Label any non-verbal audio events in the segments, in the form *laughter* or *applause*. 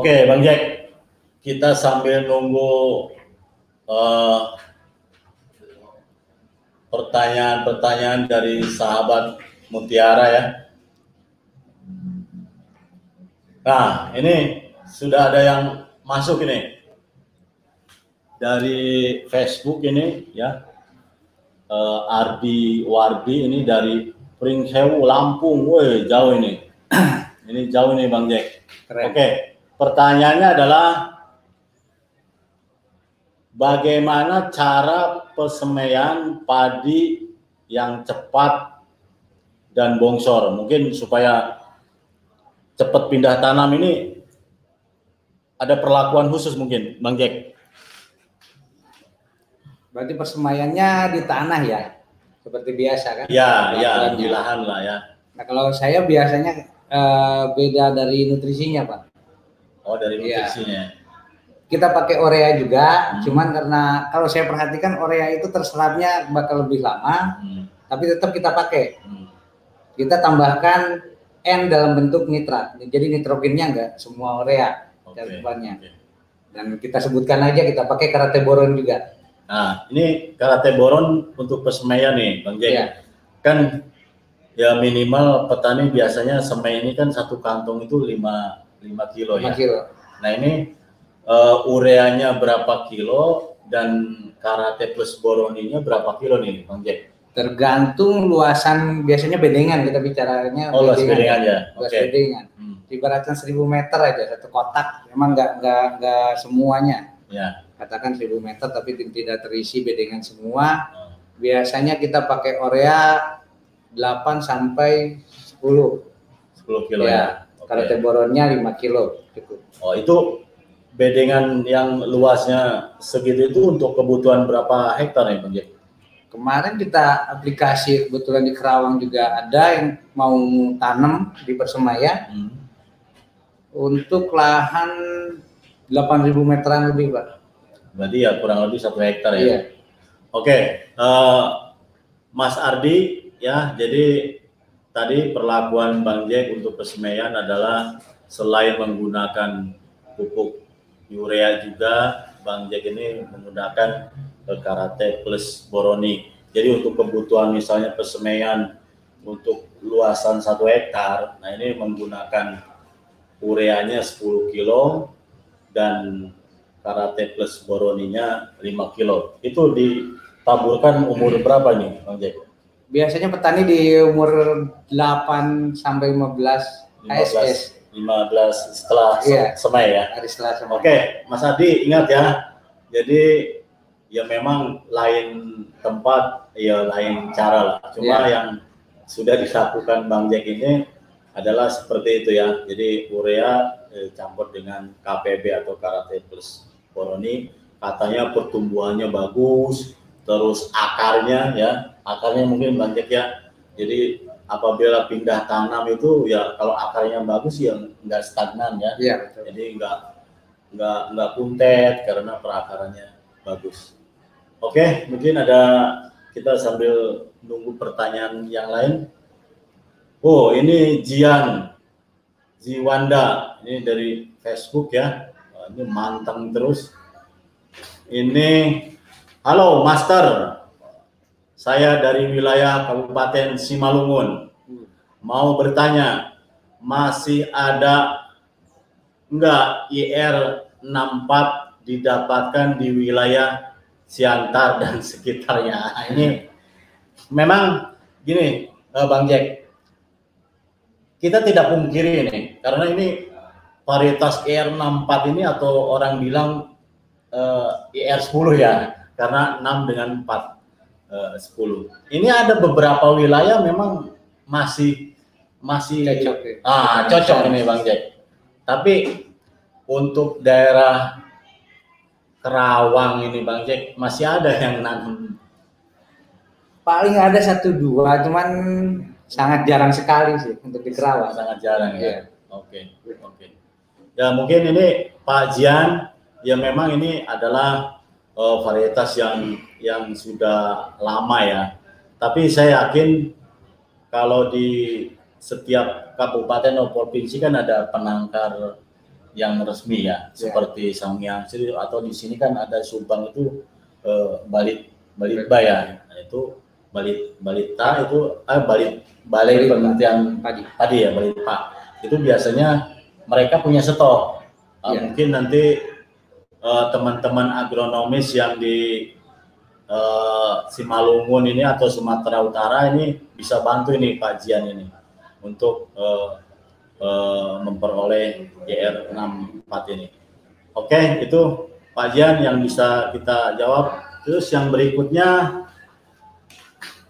Oke, Bang Jack, kita sambil nunggu uh, pertanyaan-pertanyaan dari sahabat Mutiara ya. Nah, ini sudah ada yang masuk ini dari Facebook ini ya. Uh, Ardi Wardi ini dari Pringhewu Lampung, woi jauh ini. *clears throat* ini jauh nih Bang Jack. Oke, pertanyaannya adalah bagaimana cara pesemaian padi yang cepat dan bongsor? Mungkin supaya cepat pindah tanam ini ada perlakuan khusus mungkin, Bang Jack. Berarti persemaiannya di tanah ya, seperti biasa kan? Ya, ya di lahan lah ya. Nah kalau saya biasanya eh, beda dari nutrisinya pak. Oh dari iya. nutrisinya. Ya. Kita pakai urea juga, hmm. cuman karena kalau saya perhatikan urea itu terserapnya bakal lebih lama, hmm. tapi tetap kita pakai. Hmm. Kita tambahkan N dalam bentuk nitrat, jadi nitrogennya enggak semua urea okay. Okay. Dan kita sebutkan aja kita pakai karate boron juga. Nah, ini karate boron untuk pesemaian nih, Bang Jack. Ya. Kan ya minimal petani biasanya semai ini kan satu kantong itu 5 5 kilo 5 ya. kilo. Nah, ini uh, ureanya berapa kilo dan karate plus boroninya berapa kilo nih, Bang Jack? Tergantung luasan biasanya bedengan kita bicaranya oh, luas bedengan ya. Luas okay. bedengan. Hmm. Ibaratnya 1000 meter aja satu kotak, memang nggak nggak nggak semuanya. Ya. Katakan 1000 meter tapi tidak terisi bedengan semua. Hmm. Biasanya kita pakai orea 8 sampai 10. 10 kilo ya. ya. Okay. Karate boronnya 5 kilo cukup. Oh, itu bedengan yang luasnya segitu itu untuk kebutuhan berapa hektar ya, Bang? Kemarin kita aplikasi kebetulan di Kerawang juga ada yang mau tanam di Persemaya hmm. untuk lahan 8.000 meteran lebih, Pak. Berarti ya kurang lebih satu hektar ya. Iya. Oke, uh, Mas Ardi ya, jadi tadi perlakuan Bang Jack untuk persemaian adalah selain menggunakan pupuk urea juga Bang Jack ini menggunakan karate plus boroni. Jadi untuk kebutuhan misalnya persemaian untuk luasan satu hektar, nah ini menggunakan ureanya 10 kilo dan karate plus boroninya 5 kilo. Itu ditaburkan umur berapa nih Bang Jack? Biasanya petani di umur 8 sampai 15, 15 HSS. 15 setelah iya, semai ya. Hari setelah semai. Oke, Mas Adi ingat ya. Jadi ya memang lain tempat, ya lain cara lah. Cuma yeah. yang sudah dilakukan Bang Jack ini adalah seperti itu ya. Jadi urea eh, campur dengan KPB atau Karate Plus Boroni, katanya pertumbuhannya bagus, terus akarnya ya, akarnya mungkin Bang Jack ya. Jadi apabila pindah tanam itu ya kalau akarnya bagus ya nggak stagnan ya. Iya, Jadi nggak nggak nggak kuntet karena perakarannya bagus. Oke, mungkin ada kita sambil nunggu pertanyaan yang lain. Oh, ini Jian Ziwanda, ini dari Facebook ya. Ini manteng terus. Ini, halo Master, saya dari wilayah Kabupaten Simalungun. Mau bertanya, masih ada enggak IR 64 didapatkan di wilayah Siantar dan *laughs* sekitarnya. Nah, ini memang gini, uh, Bang Jack, kita tidak pungkiri ini karena ini varietas ER64 ini atau orang bilang uh, ER10 ya, karena 6 dengan 4 uh, 10. Ini ada beberapa wilayah memang masih masih cocok, ya. ah cocok ini Bang Jack. Tapi untuk daerah Kerawang ini Bang Jack masih ada yang nanam? Paling ada satu dua, cuman sangat jarang sekali sih untuk di Kerawang. Sangat jarang ya. Oke, oke. Okay. Ya mungkin ini Pak Jian, ya memang ini adalah uh, varietas yang yang sudah lama ya. Tapi saya yakin kalau di setiap kabupaten atau provinsi kan ada penangkar yang resmi ya, seperti Sangyang atau di sini kan ada Subang itu eh, Balit Balitba ya, nah, itu Balit Balita itu eh Balit Balai Penelitian Padi Padi ya Balitpa itu biasanya mereka punya stok. Uh. Mungkin nanti teman-teman uh, agronomis yang di uh, Simalungun ini atau Sumatera Utara ini bisa bantu ini kajian ini untuk uh, uh, memperoleh JR 64 ini. Oke, okay, itu Pak Jian yang bisa kita jawab. Terus yang berikutnya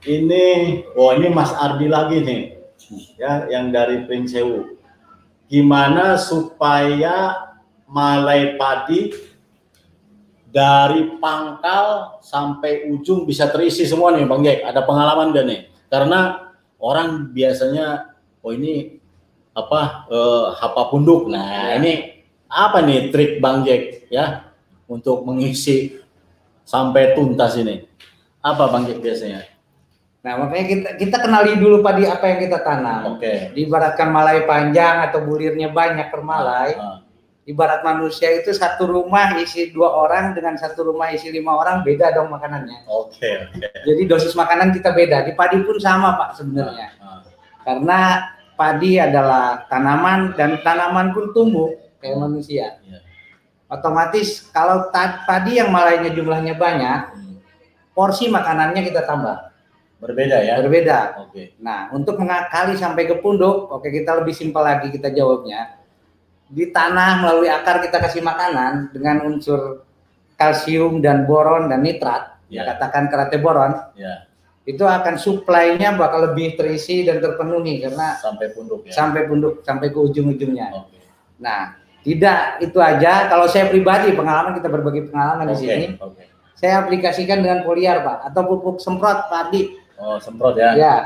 ini, oh ini Mas Ardi lagi nih, ya yang dari Prinsewu. Gimana supaya malai padi dari pangkal sampai ujung bisa terisi semua nih Bang Jack. Ada pengalaman gak nih? Karena orang biasanya, oh ini apa eh, hapa punduk. Nah, ya. ini apa nih trik Bang Jack ya untuk mengisi sampai tuntas ini? Apa Bang Jack biasanya? Nah, makanya kita kita kenali dulu padi apa yang kita tanam. Oke. Okay. Diibaratkan malai panjang atau bulirnya banyak per malai. Uh, uh. Ibarat manusia itu satu rumah isi dua orang dengan satu rumah isi lima orang beda dong makanannya. Oke. Okay, okay. Jadi dosis makanan kita beda. Di padi pun sama pak sebenarnya. Uh, uh. Karena padi adalah tanaman dan tanaman pun tumbuh kayak manusia. Yeah. Otomatis kalau padi yang malainya jumlahnya banyak, hmm. porsi makanannya kita tambah. Berbeda ya? Berbeda. Oke. Okay. Nah, untuk mengakali sampai ke punduk, oke kita lebih simpel lagi kita jawabnya. Di tanah melalui akar kita kasih makanan dengan unsur kalsium dan boron dan nitrat, yeah. katakan kerate boron. Yeah itu akan suplainya bakal lebih terisi dan terpenuhi karena sampai punduk ya. Sampai punduk sampai ke ujung-ujungnya. Okay. Nah, tidak itu aja kalau saya pribadi pengalaman kita berbagi pengalaman okay. di sini. Okay. Saya aplikasikan dengan foliar, Pak, atau pupuk semprot padi. Oh, semprot ya. Ya.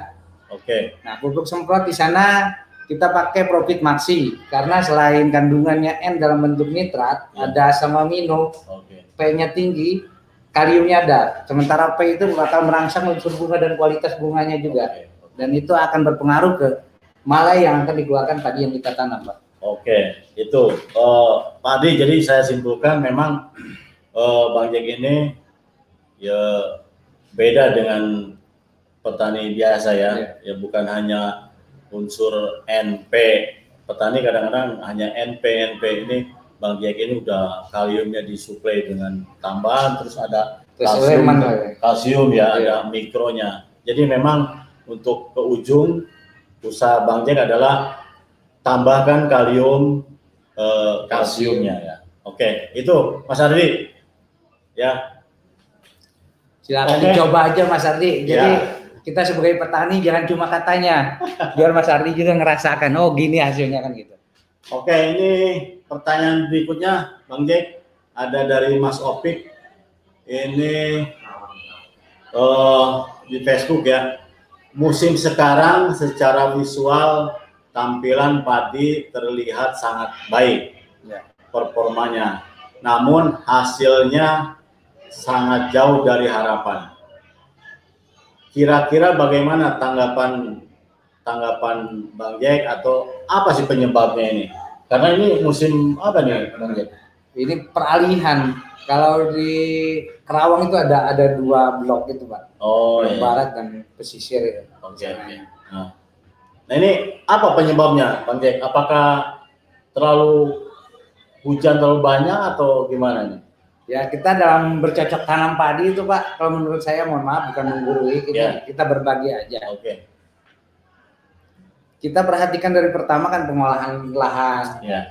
Oke. Okay. Nah, pupuk semprot di sana kita pakai Profit Maxi karena selain kandungannya N dalam bentuk nitrat, ya. ada asam amino, okay. P-nya tinggi, kaliumnya ada. Sementara P itu bakal merangsang unsur bunga dan kualitas bunganya juga. Dan itu akan berpengaruh ke malai yang akan dikeluarkan tadi yang kita tanam, Pak. Oke, itu uh, Pak Adi. Jadi saya simpulkan memang uh, *clears throat* Bang Jack ini ya beda dengan petani biasa ya. ya. Ya bukan hanya unsur NP. Petani kadang-kadang hanya NP NP ini Bang Jack ini udah kaliumnya disuplai dengan tambahan terus ada kalsium, kalsium ya, iya. ada mikronya. Jadi memang untuk ke ujung usaha Bang Jack adalah tambahkan kalium eh, kalsiumnya ya. Oke, itu Mas Ardi. Ya. Silakan Oke. dicoba aja Mas Ardi. Jadi ya. Kita sebagai petani jangan cuma katanya, biar Mas Ardi juga ngerasakan. Oh gini hasilnya kan gitu. Oke, ini pertanyaan berikutnya, Bang Jack, ada dari Mas Opik. Ini uh, di Facebook ya. Musim sekarang secara visual tampilan padi terlihat sangat baik ya, performanya. Namun hasilnya sangat jauh dari harapan. Kira-kira bagaimana tanggapan tanggapan Bang Jack atau apa sih penyebabnya ini? Karena ini musim apa nih Bang Jack? Ini peralihan. Kalau di Kerawang itu ada ada dua blok itu Pak. Oh iya. Barat dan pesisir ya. Oke. Okay, Nah. nah ini apa penyebabnya Bang Jack? Apakah terlalu hujan terlalu banyak atau gimana nih? Ya kita dalam bercocok tanam padi itu Pak, kalau menurut saya mohon maaf bukan menggurui, kita, yeah. kita berbagi aja. Oke. Okay kita perhatikan dari pertama kan pengolahan lahan, ya.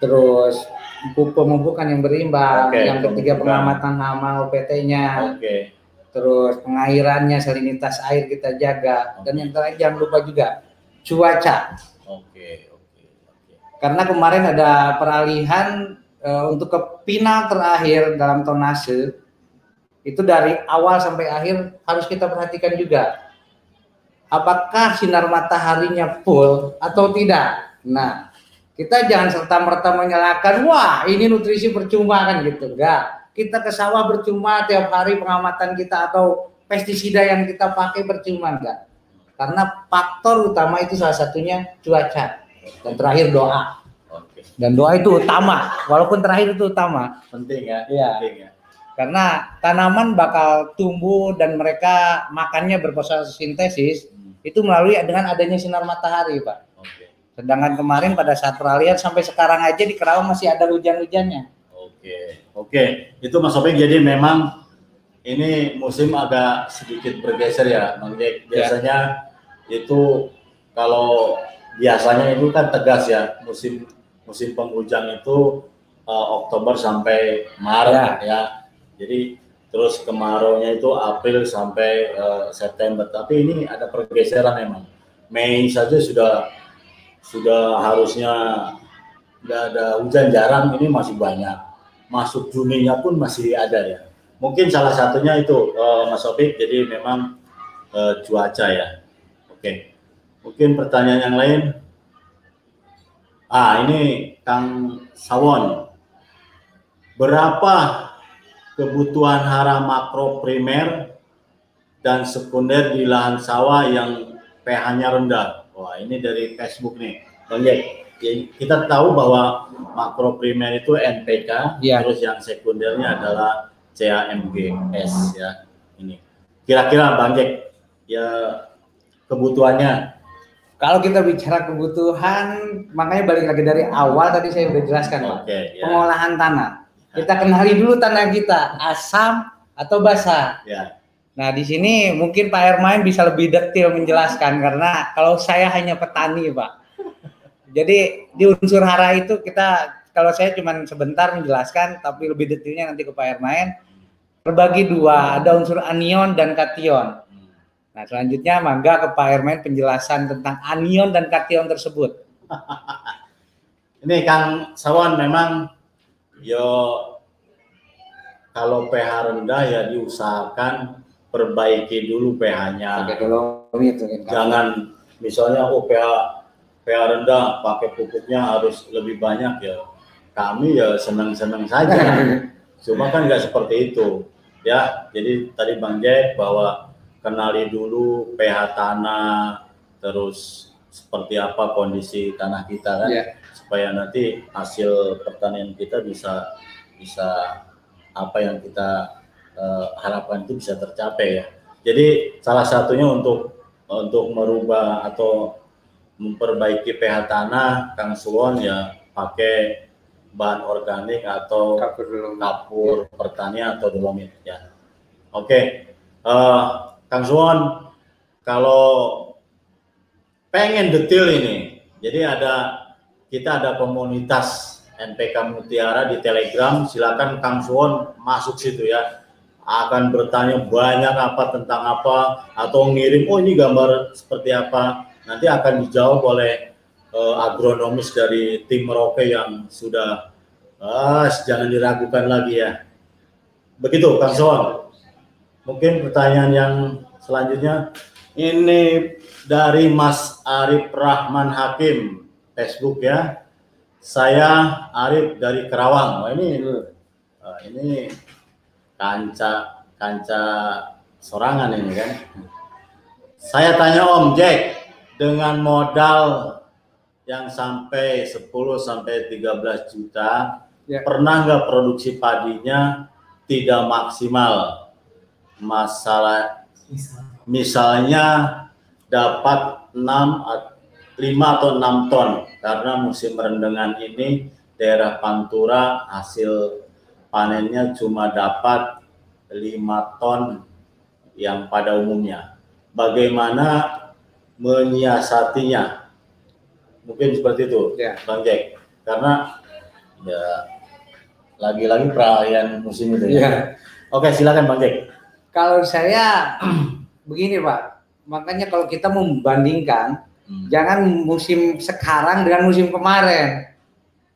terus pemupukan yang berimbang, okay, yang ketiga pengamatan hama OPT-nya, okay. terus pengairannya, salinitas air kita jaga, okay. dan yang terakhir jangan lupa juga cuaca. Oke, oke, oke. Karena kemarin ada peralihan uh, untuk ke final terakhir dalam tonase itu dari awal sampai akhir harus kita perhatikan juga apakah sinar mataharinya full atau tidak. Nah, kita jangan serta merta menyalahkan, wah ini nutrisi percuma kan gitu. Enggak, kita ke sawah percuma tiap hari pengamatan kita atau pestisida yang kita pakai percuma enggak. Karena faktor utama itu salah satunya cuaca dan terakhir doa. Dan doa itu utama, walaupun terakhir itu utama. Penting ya. Iya. Penting ya. Karena tanaman bakal tumbuh dan mereka makannya berfotosintesis Hmm, itu melalui dengan adanya sinar matahari, Pak. Oke. Sedangkan kemarin pada saat peralihan sampai sekarang aja di Kerawang masih ada hujan-hujannya. Oke. Oke. Itu Mas Opik jadi memang ini musim agak sedikit bergeser ya, Bang Jack. Biasanya itu kalau biasanya itu kan tegas ya musim musim penghujan itu eh, Oktober sampai Maret ya. Jadi terus kemaraunya itu April sampai eh, September. Tapi ini ada pergeseran memang. Mei saja sudah sudah harusnya nggak ada hujan jarang ini masih banyak. Masuk Juninya pun masih ada ya. Mungkin salah satunya itu eh, Mas Opik. Jadi memang eh, cuaca ya. Oke. Mungkin pertanyaan yang lain. Ah ini Kang Sawon. Berapa kebutuhan hara makro primer dan sekunder di lahan sawah yang pH-nya rendah. Wah, ini dari Facebook nih. Bang Jack, ya, kita tahu bahwa makro primer itu NPK, Iya. terus yang sekundernya adalah CAMGS ya. Ini. Kira-kira Bang Jack, ya kebutuhannya Kalau kita bicara kebutuhan, makanya balik lagi dari awal tadi saya udah jelaskan, Pak. ya. Pengolahan tanah. Kita kenali dulu tanah kita, asam atau basah. Ya. Nah, di sini mungkin Pak Hermain bisa lebih detail menjelaskan karena kalau saya hanya petani, Pak. Jadi di unsur hara itu kita kalau saya cuma sebentar menjelaskan tapi lebih detailnya nanti ke Pak Hermain. Terbagi dua, ada unsur anion dan kation. Nah, selanjutnya mangga ke Pak Hermain penjelasan tentang anion dan kation tersebut. *laughs* Ini Kang Sawan memang yo kalau pH rendah ya diusahakan perbaiki dulu pH-nya. Jangan misalnya oh pH pH rendah pakai pupuknya harus lebih banyak ya. Kami ya senang-senang saja. *laughs* Cuma kan nggak seperti itu. Ya, jadi tadi Bang Jack bahwa kenali dulu pH tanah, terus seperti apa kondisi tanah kita kan, Iya. supaya nanti hasil pertanian kita bisa bisa apa yang kita eh, harapkan itu bisa tercapai ya. Jadi salah satunya untuk untuk merubah atau memperbaiki pH tanah, Kang Suwon ya pakai bahan organik atau Kapur kapur pertanian atau dolomit ya. Oke, Eh, Kang Suwon, kalau pengen detail ini, jadi ada kita ada komunitas NPK Mutiara di Telegram, silakan Kang Suwon masuk situ ya. Akan bertanya banyak apa tentang apa atau ngirim oh ini gambar seperti apa. Nanti akan dijawab oleh eh, agronomis dari tim Merauke yang sudah ah, jangan diragukan lagi ya. Begitu Kang Suwon. Mungkin pertanyaan yang selanjutnya ini dari Mas Arif Rahman Hakim Facebook ya. Saya Arif dari Kerawang. Wah, ini ini kanca kanca sorangan ini kan. Saya tanya Om Jack dengan modal yang sampai 10 sampai 13 juta Ya. pernah nggak produksi padinya tidak maksimal masalah misalnya dapat 6 at- 5 atau 6 ton karena musim rendengan ini daerah Pantura hasil panennya cuma dapat 5 ton yang pada umumnya. Bagaimana menyiasatinya? Mungkin seperti itu, Ya. Bang Jack. Karena ya lagi-lagi perayaan musim itu ya. Iya. Oke, silakan Bang Jack. Kalau saya *clears throat* begini Pak, makanya kalau kita membandingkan Hmm. jangan musim sekarang dengan musim kemarin.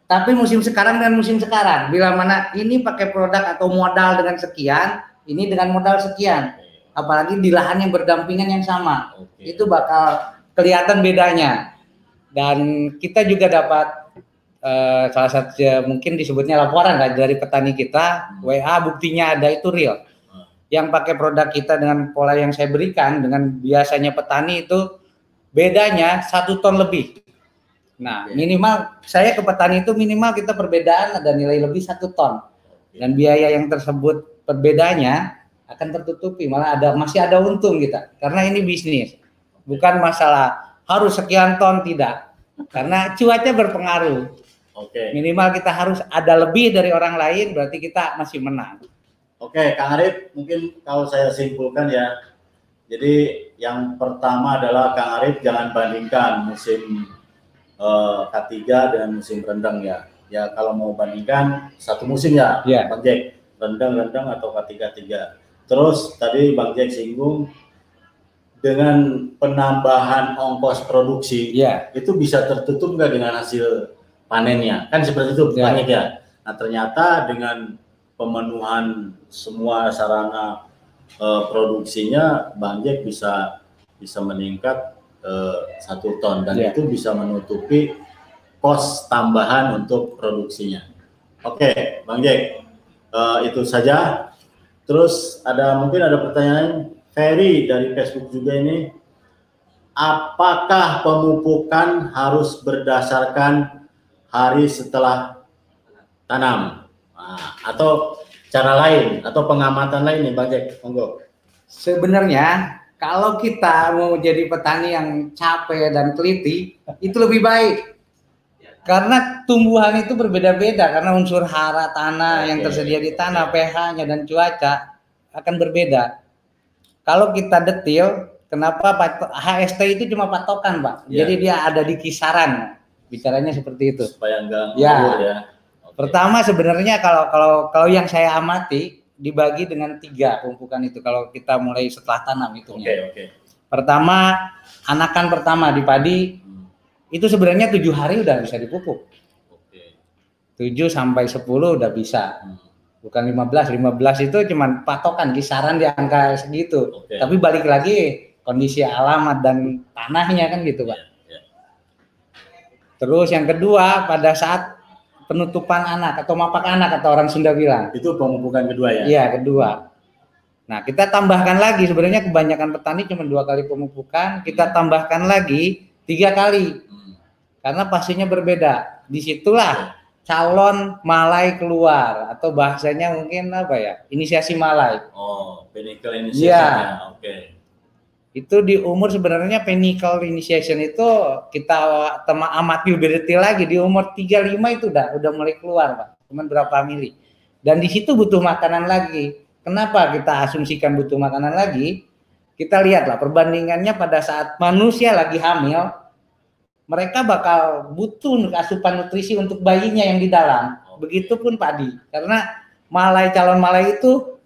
Tapi musim sekarang dengan musim sekarang. Bila mana ini pakai produk atau modal dengan sekian, ini dengan modal sekian. Apalagi di lahan yang berdampingan yang sama. Oke. Itu bakal kelihatan bedanya. Dan kita juga dapat eh, salah satu mungkin disebutnya laporan kan dari petani kita, WA buktinya ada itu real. Yang pakai produk kita dengan pola yang saya berikan dengan biasanya petani itu bedanya satu ton lebih. Nah, minimal saya ke petani itu minimal kita perbedaan ada nilai lebih satu ton. Dan biaya yang tersebut perbedaannya akan tertutupi, malah ada masih ada untung kita. Karena ini bisnis. Bukan masalah harus sekian ton tidak. Karena cuaca berpengaruh. Oke. Minimal kita harus ada lebih dari orang lain berarti kita masih menang. Oke, Kang Arif, mungkin kalau saya simpulkan ya. Jadi yang pertama adalah Kang Arif jangan bandingkan musim uh, K3 dengan musim rendang ya. Ya kalau mau bandingkan satu musim ya, yeah. Bang Jack, rendang-rendang atau K3 tiga. Terus tadi Bang Jack singgung dengan penambahan ongkos produksi, yeah. itu bisa tertutup nggak dengan hasil panennya? Kan seperti itu yeah. banyak ya. Nah ternyata dengan pemenuhan semua sarana uh, produksinya, Bang Jack bisa bisa meningkat satu ton dan yeah. itu bisa menutupi kos tambahan untuk produksinya. Oke, Bang Jack, uh, itu saja. Terus ada mungkin ada pertanyaan Ferry dari Facebook juga ini. Apakah pemupukan harus berdasarkan hari setelah tanam nah, atau cara lain atau pengamatan lain nih Bang Jack? Monggo. Sebenarnya kalau kita mau jadi petani yang capek dan teliti, itu lebih baik. Karena tumbuhan itu berbeda-beda karena unsur hara tanah yang tersedia di tanah, pH-nya dan cuaca akan berbeda. Kalau kita detil, kenapa HST itu cuma patokan, Pak? Ya. Jadi dia ada di kisaran. Bicaranya seperti itu. Supaya enggak ya. ya. Okay. Pertama sebenarnya kalau kalau kalau yang saya amati dibagi dengan tiga pembukaan itu kalau kita mulai setelah tanam itu. Oke okay, oke. Okay. Pertama anakan pertama di padi hmm. itu sebenarnya tujuh hari udah bisa dipupuk. Tujuh sampai sepuluh udah bisa. Hmm. Bukan 15, 15 itu cuma patokan kisaran di angka segitu. Okay. Tapi balik lagi kondisi alamat dan tanahnya kan gitu, Pak. Yeah, yeah. Terus yang kedua pada saat penutupan anak atau mapak anak atau orang Sunda bilang. Itu pemupukan kedua ya? Iya, kedua. Nah, kita tambahkan lagi sebenarnya kebanyakan petani cuma dua kali pemupukan, kita tambahkan lagi tiga kali. Hmm. Karena pastinya berbeda. Di situlah calon malai keluar atau bahasanya mungkin apa ya? Inisiasi malai. Oh, pinnacle initiation ya. Oke. Okay itu di umur sebenarnya penical initiation itu kita tema amati lebih detail lagi. Di umur 35 itu udah udah mulai keluar pak. Cuman berapa mili dan di situ butuh makanan lagi. Kenapa kita asumsikan butuh makanan lagi? Kita lihatlah perbandingannya pada saat manusia lagi hamil mereka bakal butuh asupan nutrisi untuk bayinya yang di dalam. Begitupun padi. Karena malai calon malai itu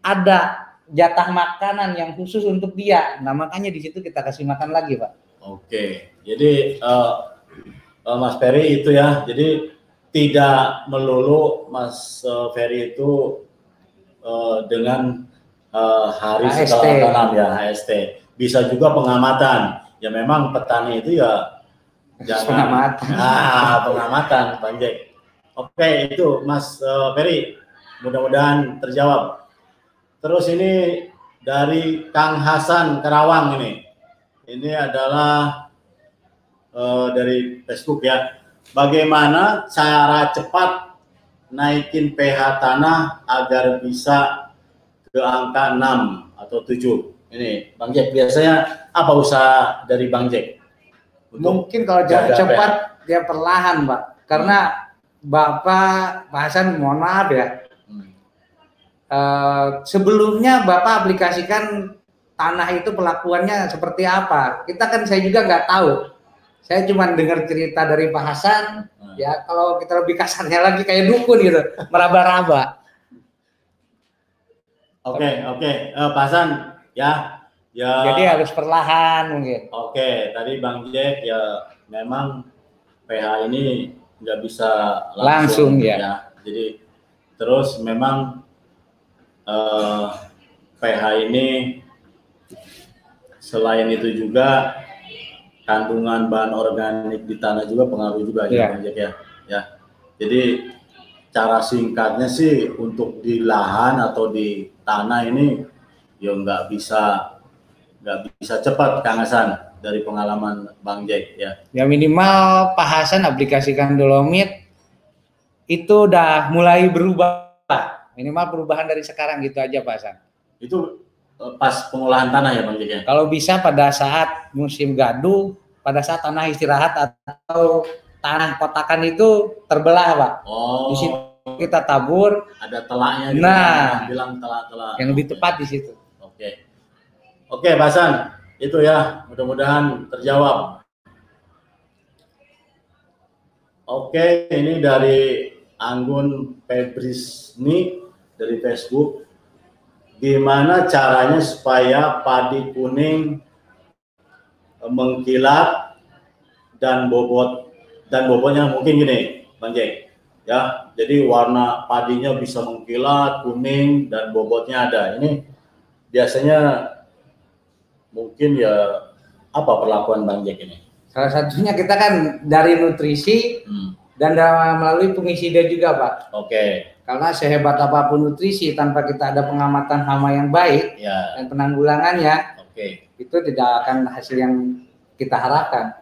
ada jatah makanan yang khusus untuk dia. Nah makanya di situ kita kasih makan lagi, Pak. Oke, jadi uh, uh, Mas Ferry itu ya, jadi tidak melulu Mas uh, Ferry itu uh, dengan uh, hari HST. setelah tanam ya HST. Bisa juga pengamatan. Ya memang petani itu ya jangan pengamatan. *laughs* Ah, pengamatan, Panjek. Oke, itu Mas uh, Ferry. Mudah-mudahan terjawab. Terus ini dari Kang Hasan Kerawang ini. Ini adalah uh, dari Facebook ya. Bagaimana cara cepat naikin pH tanah agar bisa ke angka 6 atau 7? Ini Bang Jack biasanya apa usaha dari Bang Jack? Mungkin kalau cepat dia perlahan, Pak. Karena Bapak Pak Hasan mohon maaf ya, Eh, sebelumnya Bapak aplikasikan tanah itu perlakuannya seperti apa? Kita kan saya juga nggak tahu. Saya cuma dengar cerita dari Pak Hasan, hmm. ya kalau kita lebih kasarnya lagi kayak dukun gitu, meraba-raba. Oke, okay, oke, okay. uh, eh, Pak Hasan, ya, ya. Jadi harus perlahan mungkin. Oke, okay, tadi Bang Jack ya memang PH ini nggak bisa langsung, langsung ya. ya. Jadi terus memang uh, eh, PH ini selain itu juga kandungan bahan organik di tanah juga pengaruh juga yeah. ya, ya. Ya. Jadi cara singkatnya sih untuk di lahan atau di tanah ini ya nggak bisa nggak bisa cepat Kang Hasan dari pengalaman Bang Jack ya? Ya minimal Pak Hasan aplikasikan Dolomit itu udah mulai berubah. Minimal perubahan dari sekarang gitu aja Pak Hasan. Itu eh, pas pengolahan tanah ya Bang Jack ya? Kalau bisa pada saat musim gaduh, pada saat tanah istirahat atau tanah kotakan itu terbelah Pak. Oh. Di situ kita tabur. Ada telaknya. Gitu, Nah, bilang telak-telak. Yang lebih tepat di situ. Oke. Oke, Pak Hasan. Itu ya, mudah-mudahan terjawab. Oke, ini dari Anggun Febrisni dari Facebook. Gimana caranya supaya padi kuning eh, mengkilat dan bobot dan bobotnya mungkin gini, Bang Jack. Ya, jadi warna padinya bisa mengkilat, kuning dan bobotnya ada. Ini biasanya mungkin ya apa perlakuan Bang Jack ini? Salah satunya kita kan dari nutrisi Hmm, dan da- melalui pengisida juga Pak. Oke, Karena sehebat apa pun nutrisi tanpa kita ada pengamatan hama yang baik ya, dan penanggulangannya oke, itu tidak akan hasil yang kita harapkan.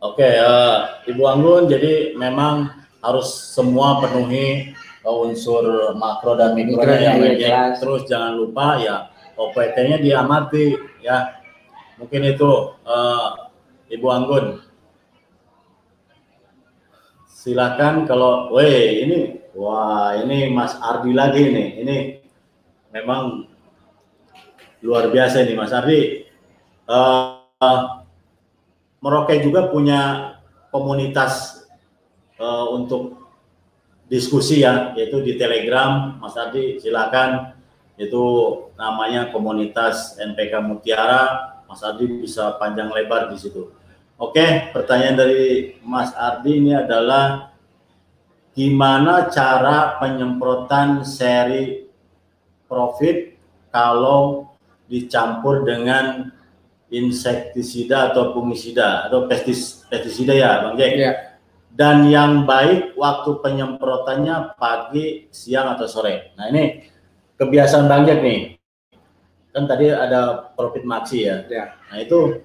oke. eh, Ibu Anggun, jadi memang harus semua penuhi eh, unsur makro dan mikronya Mikronya, ya, jelas. Terus jangan lupa ya OPT-nya diamati ya. Mungkin itu eh, Ibu Anggun. Silakan kalau, weh ini, wah ini Mas Ardi lagi nih, ini memang luar biasa nih Mas Ardi. Eh, Merauke juga punya komunitas eh, untuk diskusi ya, yaitu di Telegram, Mas Ardi silakan, itu namanya komunitas NPK Mutiara, Mas Ardi bisa panjang lebar di situ. Oke, pertanyaan dari Mas Ardi ini adalah gimana cara penyemprotan seri profit kalau dicampur dengan insektisida atau fungisida atau pestis, pestisida ya Bang Jack? Iya. Dan yang baik waktu penyemprotannya pagi, siang atau sore. Nah ini kebiasaan Bang Jack nih. Kan tadi ada profit maksi ya. Ya. Nah itu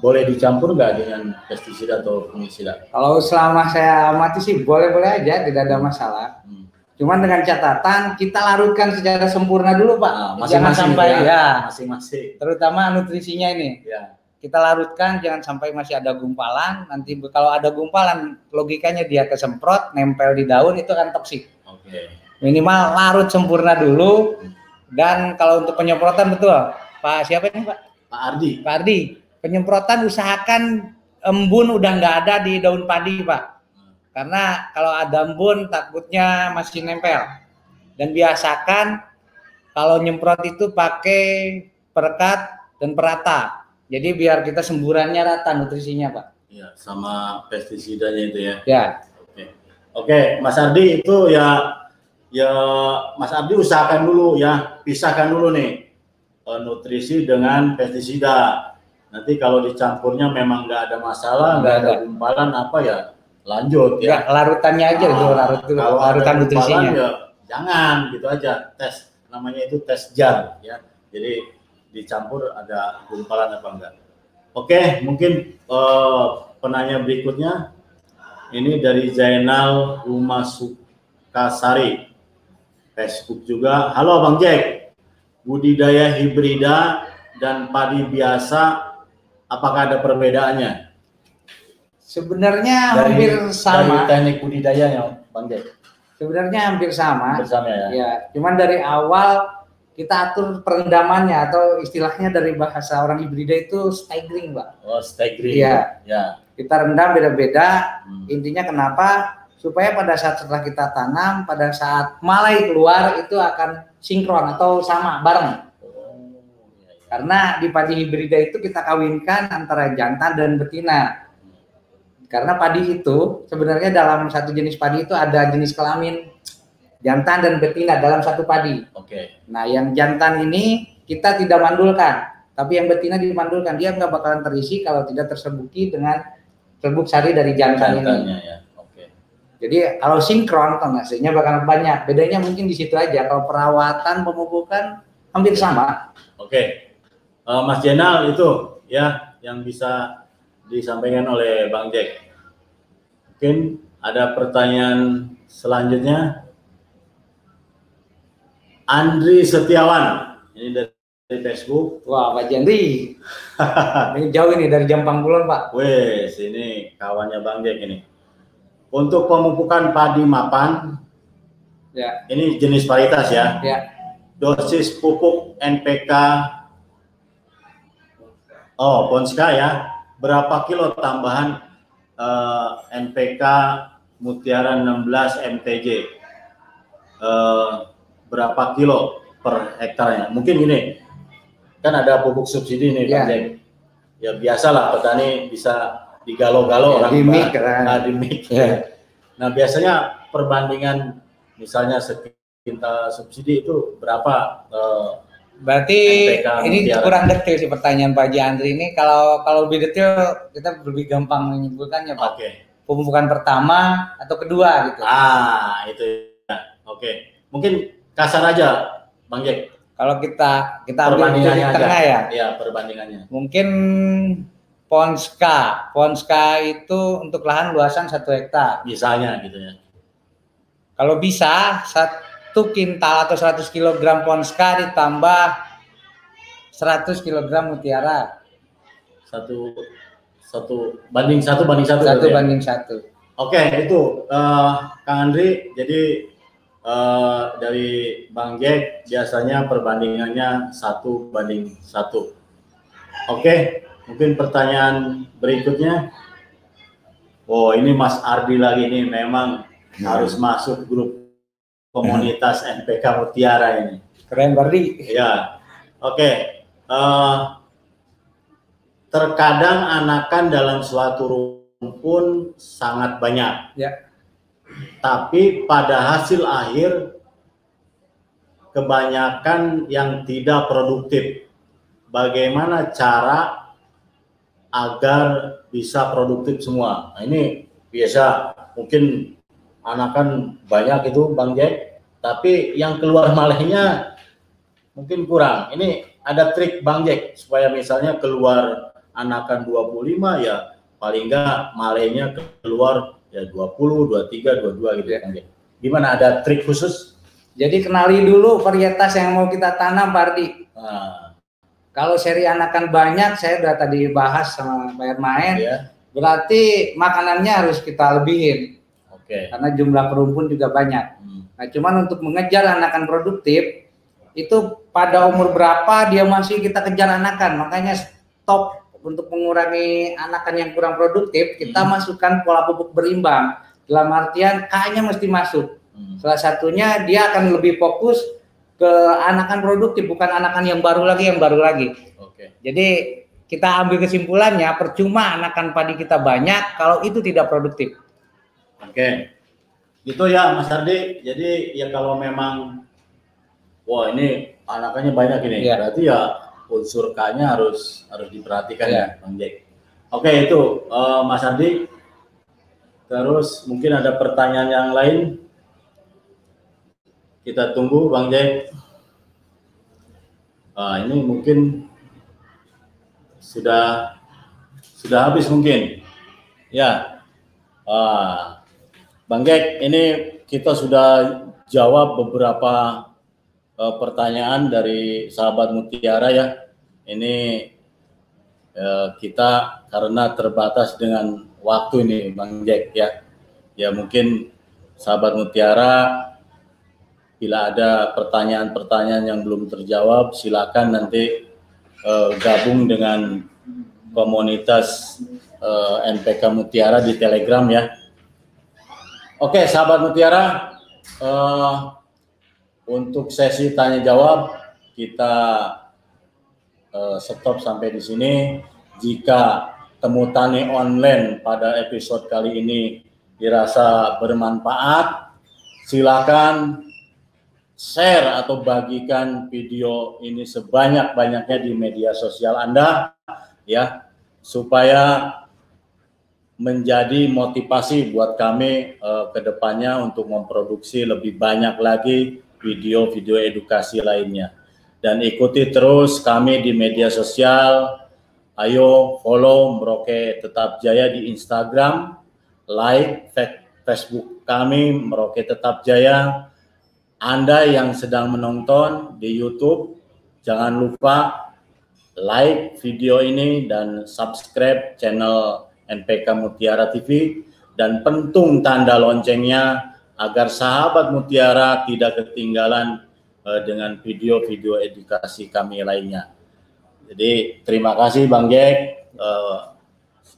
boleh dicampur nggak dengan pestisida atau fungisida? Kalau selama saya amati sih boleh-boleh aja, tidak ada masalah. Hmm. Cuman dengan catatan kita larutkan secara sempurna dulu Pak. Nah, Jangan masing-masing sampai ya. ya. Masing-masing. Terutama nutrisinya ini. Ya. Kita larutkan jangan sampai masih ada gumpalan. Nanti kalau ada gumpalan logikanya dia kesemprot, nempel di daun itu akan toksik. Oke. Minimal larut sempurna dulu. Dan kalau untuk penyemprotan betul, Pak siapa ini Pak? Pak Ardi. Pak Ardi, penyemprotan usahakan embun udah nggak ada di daun padi, Pak. Karena kalau ada embun takutnya masih nempel. Dan biasakan kalau nyemprot itu pakai perekat dan perata. Jadi biar kita semburannya rata nutrisinya, Pak. Ya, sama pestisidanya itu ya. Ya, Oke. Oke, Mas Ardi itu ya ya Mas Ardi usahakan dulu ya, pisahkan dulu nih eh, nutrisi dengan pestisida. Nanti kalau dicampurnya memang nggak ada masalah, nggak ada gumpalan apa ya, lanjut ya ya. larutannya aja dulu, Ah, larut kalau larutan nutrisinya. ya jangan gitu aja, tes namanya itu tes jar ya. Jadi dicampur ada gumpalan apa enggak. Oke, mungkin eh, penanya berikutnya ini dari Zainal Rumah Sukasari. Facebook juga. Halo Bang Jack. Budidaya hibrida dan padi biasa apakah ada perbedaannya? Sebenarnya hampir sama. Dari teknik budidayanya Bang Jack. Sebenarnya hampir sama. Bersama ya. Ya, cuman dari awal kita atur perendamannya atau istilahnya dari bahasa orang hibrida itu staggering, Pak. Oh, staggering. Iya. Ya. Kita rendam beda-beda. Hmm. Intinya kenapa? Supaya pada saat setelah kita tanam, pada saat malai keluar itu akan sinkron atau sama bareng. Karena di padi hibrida itu kita kawinkan antara jantan dan betina. Karena padi itu sebenarnya dalam satu jenis padi itu ada jenis kelamin jantan dan betina dalam satu padi. Oke. Nah, yang jantan ini kita tidak mandulkan, tapi yang betina dimandulkan. Dia nggak bakalan terisi kalau tidak tersebuki dengan serbuk sari dari jantan ini. Jantannya ya. Oke. Jadi kalau sinkron hasilnya bakalan banyak. Bedanya mungkin di situ aja. Kalau perawatan pemupukan hampir sama. Oke. Eh, Mas Jenal itu ya yang bisa disampaikan oleh Bang Jack. Mungkin ada pertanyaan selanjutnya. Andri Setiawan, ini dari, dari Facebook. Wah, Pak Jendri. ini jauh ini dari jam Pangkulon, Pak. Wes, ini kawannya Bang Jack ini. Untuk pemupukan padi mapan, Ya, ini jenis varietas ya. ya. Dosis pupuk NPK, oh Ponska ya, berapa kilo tambahan eh, NPK Mutiara 16 MTJ? Eh, berapa kilo per hektarnya? Mungkin gini, kan ada pupuk subsidi nih, Pak Ya. Jack. Ya biasalah petani bisa digalau-galau Ya, orang di mic, kan. Nah, di mic. Ya. Nah, biasanya perbandingan misalnya sekintal subsidi itu berapa? eh, Berarti ini Mutiara. kurang detail sih pertanyaan Pak Jandri ini. Kalau kalau lebih detail kita lebih gampang menyimpulkannya Pak. Oke. Pemupukan pertama atau kedua gitu. Ah, itu ya. Oke. Mungkin kasar aja, Bang Jack. Kalau kita kita ambil aja. tengah ya. Iya, perbandingannya. Mungkin Ponska. Ponska itu untuk lahan luasan satu hektar. Misalnya gitu ya. Kalau bisa satu kintal atau 100 kg Ponska ditambah 100 kg mutiara. Satu satu banding satu banding satu. Satu ya? banding satu. Oke, itu eh, Kang Andri. Jadi eh, dari Bang Jack biasanya perbandingannya satu banding satu. Oke, mungkin pertanyaan berikutnya. Oh, ini Mas Ardi lagi nih memang harus masuk grup komunitas NPK Mutiara ini. Keren Bardi. Ya, oke. Eh, terkadang anakan dalam suatu rumpun sangat banyak. Ya. Tapi pada hasil akhir kebanyakan yang tidak produktif. Bagaimana cara agar bisa produktif semua? Nah, ini biasa mungkin anakan banyak itu Bang Jack, tapi yang keluar malehnya mungkin kurang. Ini ada trik Bang Jack supaya misalnya keluar anakan 25 ya paling enggak malehnya keluar ya 20, 23, 22 gitu Ya. Bang Jack. Gimana ada trik khusus? Jadi kenali dulu varietas yang mau kita tanam Bardi. Nah, Kalau seri anakan banyak, saya udah tadi bahas sama Pak Main, ya. berarti makanannya harus kita lebihin Oke. karena jumlah perumpun juga banyak. Hmm. Nah, cuman untuk mengejar anakan produktif itu pada umur berapa dia masih kita kejar anakan, makanya stop untuk mengurangi anakan yang kurang produktif, kita Hmm. masukkan pola pupuk berimbang. Dalam artian K-nya mesti masuk. Hmm. Salah satunya dia akan lebih fokus ke anakan produktif, bukan anakan yang baru lagi, yang baru lagi. Oke. Jadi kita ambil kesimpulannya, percuma anakan padi kita banyak kalau itu tidak produktif. Oke. Itu ya Mas Ardi. Jadi ya kalau memang wah ini anakannya banyak ini. Iya. Berarti ya unsur K-nya harus harus diperhatikan Iya. ya Bang Jack. Oke, itu eh, Mas Ardi. Terus mungkin ada pertanyaan yang lain. Kita tunggu Bang Jack. Ah, ini mungkin sudah sudah habis mungkin. Ya. Ah, Bang Jack, ini kita sudah jawab beberapa eh, pertanyaan dari sahabat Mutiara ya. Ini eh, kita karena terbatas dengan waktu ini, Bang Jack ya. Ya mungkin sahabat Mutiara bila ada pertanyaan-pertanyaan yang belum terjawab, silakan nanti eh, gabung dengan komunitas eh, NPK Mutiara di Telegram ya. Oke, sahabat Mutiara, eh, untuk sesi tanya jawab kita eh, stop sampai di sini. Jika temu tani online pada episode kali ini dirasa bermanfaat, silakan share atau bagikan video ini sebanyak-banyaknya di media sosial Anda ya supaya menjadi motivasi buat kami eh, ke depannya untuk memproduksi lebih banyak lagi video-video edukasi lainnya. Dan ikuti terus kami di media sosial ayo follow Merauke Tetap Jaya di Instagram, like Facebook kami Merauke Tetap Jaya. Anda yang sedang menonton di YouTube, jangan lupa like video ini dan subscribe channel NPK Mutiara TV dan pentung tanda loncengnya agar sahabat Mutiara tidak ketinggalan uh, dengan video-video edukasi kami lainnya. Jadi terima kasih Bang Jack. Uh,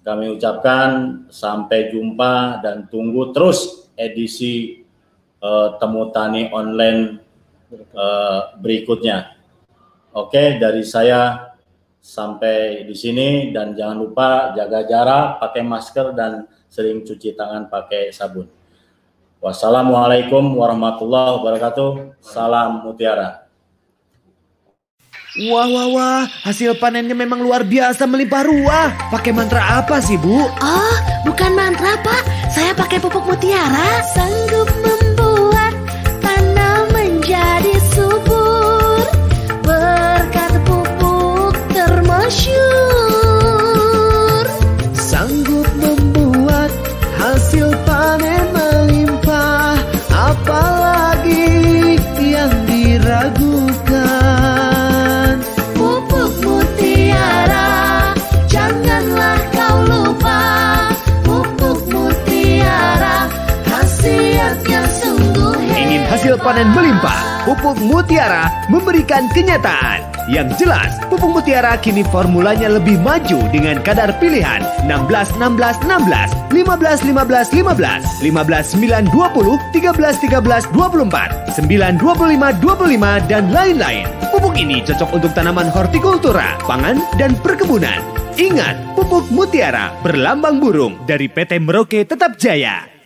kami ucapkan sampai jumpa dan tunggu terus edisi uh, temu tani online berikutnya. Oke, dari saya sampai di sini dan jangan lupa jaga jarak, pakai masker dan sering cuci tangan pakai sabun. Wassalamualaikum warahmatullahi wabarakatuh. Salam mutiara. Wah, wah, wah, hasil panennya memang luar biasa melimpah ruah. Pakai mantra apa sih, Bu? Oh, bukan mantra, Pak. Saya pakai pupuk mutiara. Sanggup hasil panen melimpah? Pupuk Mutiara memberikan kenyataan. Yang jelas, pupuk Mutiara kini formulanya lebih maju dengan kadar pilihan 16 16 16, 15 15 15, 15 9 20, 13 13 24, 9 25 25 dan lain-lain. Pupuk ini cocok untuk tanaman hortikultura, pangan dan perkebunan. Ingat, pupuk Mutiara berlambang burung dari PT Merauke Tetap Jaya.